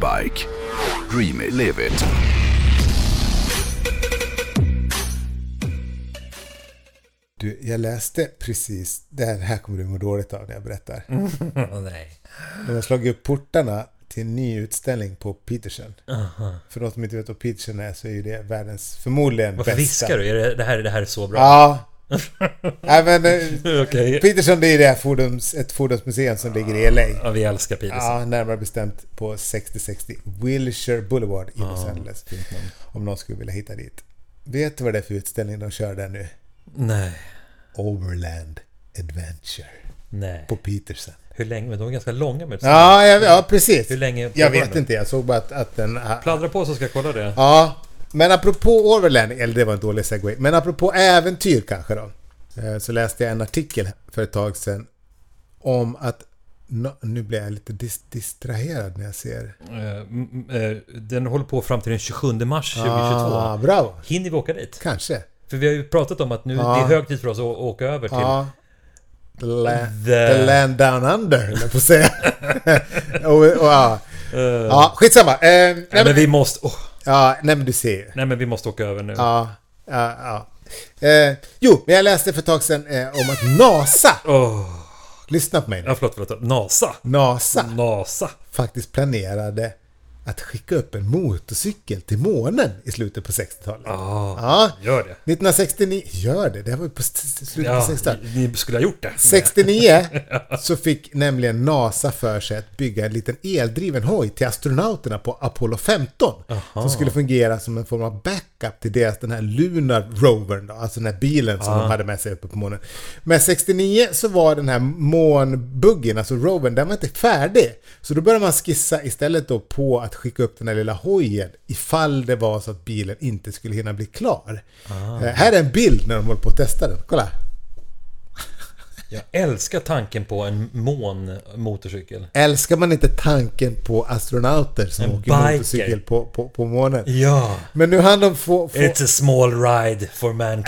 bike. Dream it, live it. Du, jag läste precis, det här, här kommer du må dåligt av när jag berättar. Åh, nej. De har slagit upp portarna till en ny utställning på Petersen. För de som inte vet vad Petersen är så är ju det världens förmodligen Varför bästa. viskar du? Är det, det, här, det här är så bra? Ja. Nej men eh, Okej. Peterson det är det här fordons, ett fordonsmuseum som ligger i LA. Ja, vi älskar Peterson. Ja, närmare bestämt på 6060 Wilshire Boulevard i Los Angeles. Om någon skulle vilja hitta dit. Vet du vad det är för utställning de kör där nu? Nej. Overland Adventure Nej. på Peterson. Hur länge? Men de är ganska långa med Ja, ja, ja precis. Hur länge Jag vet den? inte, jag såg bara att, att den... Pladdra på så ska jag kolla det. Ja, men apropå Overland, eller det var en dålig segway, men apropå äventyr kanske då. eh, Så läste jag en artikel för ett tag sedan om att nu blir jag lite dis- distraherad när jag ser... Eh, eh, Den håller på fram till den 27 mars 2022. Ah, bravo! Hinner vi åka dit? Kanske. För vi har ju pratat om att nu Ja. det är hög tid för oss att åka över till... Ja. The, la- The- the land down under, höll jag på att säga. och, och, ja. Ja, skitsamma. Eh, nej, men, vi måste... åh, ja, nej men du ser ju. nej men vi måste åka över nu. Ja, ja, ja. Eh, jo, men jag läste för ett tag sedan eh, om att NASA, Åh, lyssna på mig nu. ja, förlåt, förlåt. NASA. NASA NASA. faktiskt planerade att skicka upp en motorcykel till månen i slutet på 60-talet. Ja, Ja, gör det. 1969, gör det, det var på slutet Ja, på 60-talet. ni, skulle ha gjort det. 69 så fick nämligen NASA för sig att bygga en liten eldriven hoj till astronauterna på Apollo 15. Som skulle fungera som en form av backup till deras den här Lunar Rovern då, alltså den här bilen som de hade med sig uppe på månen. Men 69 så var den här månbuggen, alltså rovern, den var inte färdig. Så då började man skissa istället då på att skicka upp den här lilla hojen ifall det var så att bilen inte skulle hinna bli klar. Eh, här är en bild när de håller på att testa den. Kolla! Jag älskar tanken på en månmotorcykel. Älskar man inte tanken på astronauter som En åker biker. motorcykel på, på, på månen? Ja. Men nu hann de få... få It's a small ride for mankind.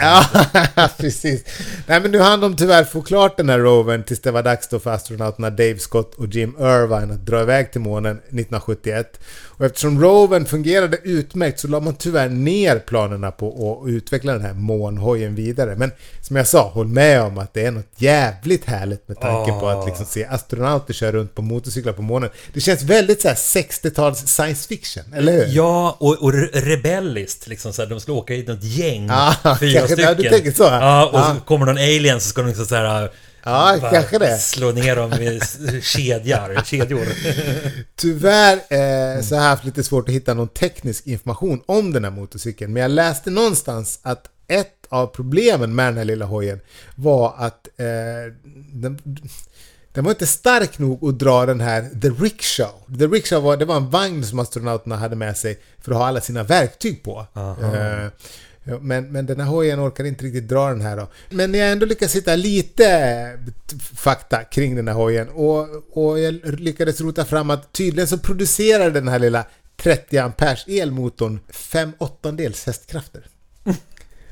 ja, precis. Nej, men nu hann de tyvärr få klart den här rovern tills det var dags då för astronauterna Dave Scott och Jim Irvine att dra iväg till månen 1971. Och eftersom rovern fungerade utmärkt så la man tyvärr ner planerna på att utveckla den här månhojen vidare. Men som jag sa, håll med om att det är något jävligt härligt med tanke på att liksom se astronauter köra runt på motorcyklar på månen. Det känns väldigt så här 60-tals science fiction, eller hur? Ja, och, och re- rebelliskt liksom så här, De ska åka i något gäng, Ja, fyra kanske- stycken. ja, du tänker så. Ja, och Ja. så kommer någon alien så ska de liksom så här... Ja, kanske det. Slå ner dem med s- kedjor. kedjor. Tyvärr eh, så har jag haft lite svårt att hitta någon teknisk information om den här motorcykeln. Men jag läste någonstans att ett av problemen med den här lilla hojen var att eh, den, den var inte stark nog att dra den här The Rickshaw. The Rickshaw var, det var en vagn som astronauterna hade med sig för att ha alla sina verktyg på. Eh, Men, men den här hojen orkar inte riktigt dra den här då. Men jag ändå lyckats hitta lite fakta kring den här hojen. Och, och jag lyckades rota fram att tydligen så producerar den här lilla 30 amperes elmotorn 5 åttondels hästkrafter.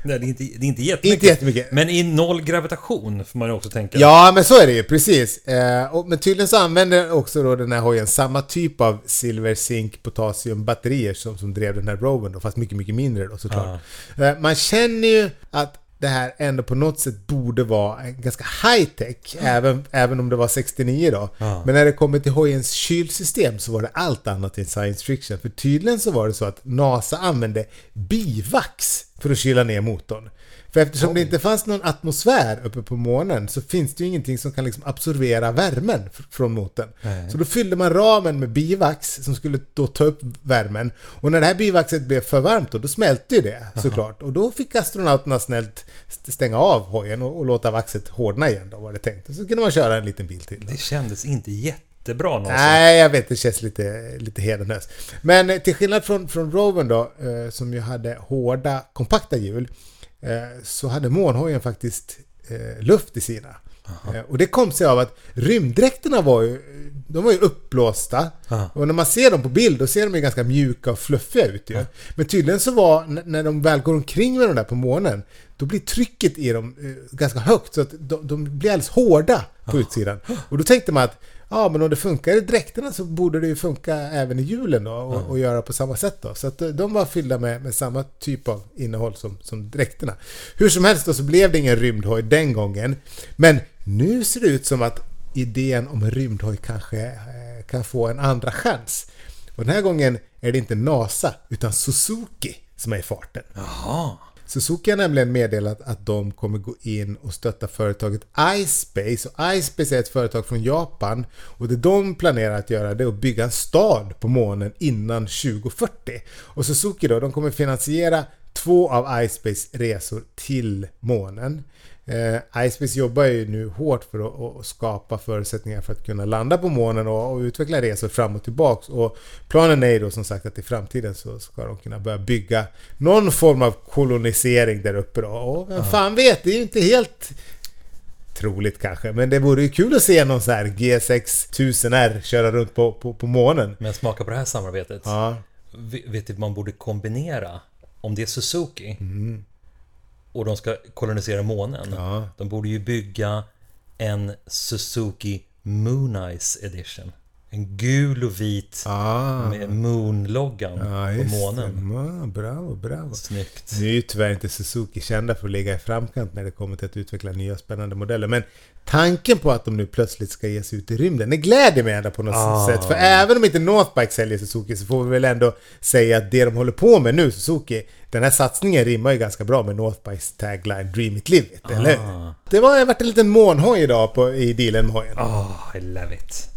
Nej, det är inte, det är inte jättemycket. Inte jättemycket. Men i noll gravitation får man ju också tänka. Ja, men så är det ju, precis. Eh, och, men tydligen så använder också då den här hojen samma typ av silver, zink, potassium batterier som, som drev den här rovern då, fast mycket, mycket mindre då såklart. Eh, man känner ju att det här ändå på något sätt borde vara ganska high tech, även, även om det var 69 då. Ja. Men när det kommer till hojens kylsystem så var det allt annat än science fiction. För tydligen så var det så att NASA använde bivax för att kyla ner motorn. För eftersom det inte fanns någon atmosfär uppe på månen så finns det ju ingenting som kan liksom absorbera värmen fr- från motorn. Nej. Så då fyllde man ramen med bivax som skulle då ta upp värmen. Och när det här bivaxet blev för varmt då, då smälte ju det såklart. Och då fick astronauterna snällt st- stänga av hojen och, och låta vaxet hårdna igen då var det tänkt. Och så kunde man köra en liten bil till. Då. Det kändes inte jättebra någonsin. Nej, jag vet. Det känns lite, lite hedenhöst. Men eh, till skillnad från, från Rovern då, eh, som ju hade hårda, kompakta hjul, eh, så hade månhojen faktiskt eh, luft i sina. Eh, och det kom sig av att rymddräkterna var ju de var ju uppblåsta. Ja. Och när man ser dem på bild, då ser de ju ganska mjuka och fluffiga ut ju. Men tydligen så var, när de väl går omkring med de där på månen, då blir trycket i dem eh, ganska högt. Så att de, de blir alldeles hårda på utsidan. Och då tänkte man att, ja men om det funkar i dräkterna så borde det ju funka även i hjulen då, och, och göra på samma sätt då. Så att eh, de var fyllda med, med samma typ av innehåll som, som dräkterna. Hur som helst då så blev det ingen rymdhoj den gången. Men nu ser det ut som att idén om rymdhoj kanske eh, kan få en andra chans. Och den här gången är det inte NASA utan Suzuki som är i farten. Jaha. Suzuki har nämligen meddelat att de kommer gå in och stötta företaget iSpace. Och iSpace är ett företag från Japan och det de planerar att göra det är att bygga en stad på månen innan 2040. Och Suzuki då, de kommer finansiera två av iSpace resor till månen. Eh, iSpace jobbar ju nu hårt för att, skapa förutsättningar för att kunna landa på månen och, och utveckla resor fram och tillbaks. Och planen är ju då som sagt att i framtiden så ska de kunna börja bygga någon form av kolonisering där uppe då. Och vem fan vet, det är ju inte helt troligt kanske. Men det vore ju kul att se någon sån här G6 1000R köra runt på, på, på månen. Men smaka på det här samarbetet. Ja. Vet du man borde kombinera? Om det är Suzuki och de ska kolonisera månen. Mm. Ja. De borde ju bygga en Suzuki Moonice Edition. En gul och vit Ah. med Moon-loggan Ja, på månen. Ja, bravo, bravo. Snyggt. Nu är ju tyvärr inte Suzuki kända för att ligga i framkant när det kommer till att utveckla nya spännande modeller. Men tanken på att de nu plötsligt ska ge sig ut i rymden, det gläder mig ändå på något Ah. sätt. För även om inte Northbike säljer Suzuki så får vi väl ändå säga att det de håller på med nu, Suzuki, den här satsningen rimmar ju ganska bra med Northbikes tagline Dream it, live it, eller hur? Ah. Det var varit en liten månhoj idag på, i dealen med hojen. Oh, I love it.